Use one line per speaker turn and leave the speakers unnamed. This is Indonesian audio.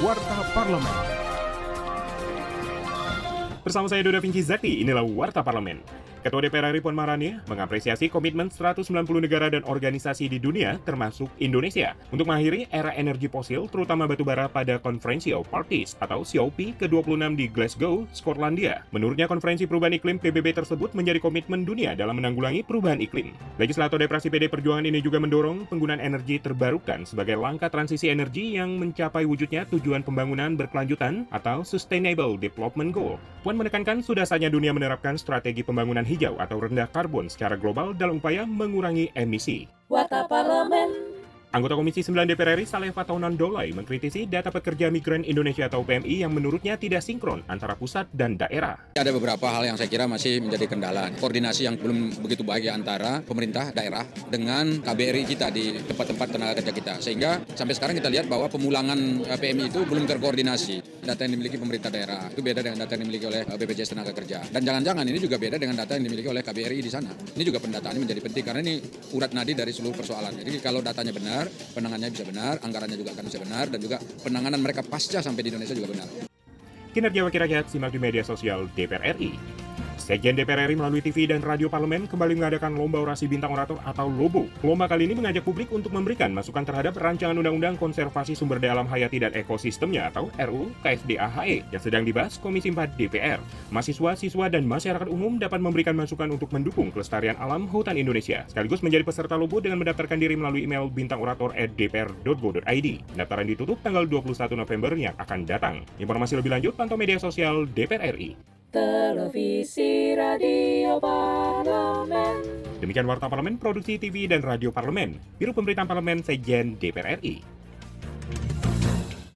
Warta Parlemen. Bersama saya Doda Vinci Zakti, inilah Warta Parlemen. Ketua DPR RI Puan Maharani mengapresiasi komitmen 190 negara dan organisasi di dunia, termasuk Indonesia, untuk mengakhiri era energi fosil, terutama batu bara pada Konferensi of Parties atau COP ke-26 di Glasgow, Skotlandia. Menurutnya, Konferensi Perubahan Iklim PBB tersebut menjadi komitmen dunia dalam menanggulangi perubahan iklim. Legislator Depresi PD Perjuangan ini juga mendorong penggunaan energi terbarukan sebagai langkah transisi energi yang mencapai wujudnya tujuan pembangunan berkelanjutan atau Sustainable Development Goal. Puan menekankan sudah saatnya dunia menerapkan strategi pembangunan hijau atau rendah karbon secara global dalam upaya mengurangi emisi.
Warta Parlemen
Anggota Komisi 9 DPR RI Saleh Fataunan Dolai mengkritisi data pekerja migran Indonesia atau PMI yang menurutnya tidak sinkron antara pusat dan daerah.
Ada beberapa hal yang saya kira masih menjadi kendala. Koordinasi yang belum begitu baik antara pemerintah daerah dengan KBRI kita di tempat-tempat tenaga kerja kita. Sehingga sampai sekarang kita lihat bahwa pemulangan eh, PMI itu belum terkoordinasi. Data yang dimiliki pemerintah daerah itu beda dengan data yang dimiliki oleh eh, BPJS Tenaga Kerja. Dan jangan-jangan ini juga beda dengan data yang dimiliki oleh KBRI di sana. Ini juga pendataan ini menjadi penting karena ini urat nadi dari seluruh persoalan. Jadi kalau datanya benar, benar, penanganannya bisa benar, anggarannya juga akan bisa benar, dan juga penanganan mereka pasca sampai di Indonesia juga benar.
Kinerja Wakil Rakyat simak di media sosial DPR RI. Sekjen DPR RI melalui TV dan radio parlemen kembali mengadakan Lomba Orasi Bintang Orator atau LOBO. Lomba kali ini mengajak publik untuk memberikan masukan terhadap rancangan Undang-Undang Konservasi Sumber Daya Alam Hayati dan Ekosistemnya atau RUU KFDAHE yang sedang dibahas Komisi 4 DPR. Mahasiswa, siswa, dan masyarakat umum dapat memberikan masukan untuk mendukung kelestarian alam hutan Indonesia, sekaligus menjadi peserta LOBO dengan mendaftarkan diri melalui email bintangorator@dpr.go.id. Pendaftaran ditutup tanggal 21 November yang akan datang. Informasi lebih lanjut pantau media sosial DPR RI
televisi, radio, parlemen.
Demikian Warta Parlemen, Produksi TV dan Radio Parlemen, Biro Pemberitaan Parlemen, Sejen DPR RI.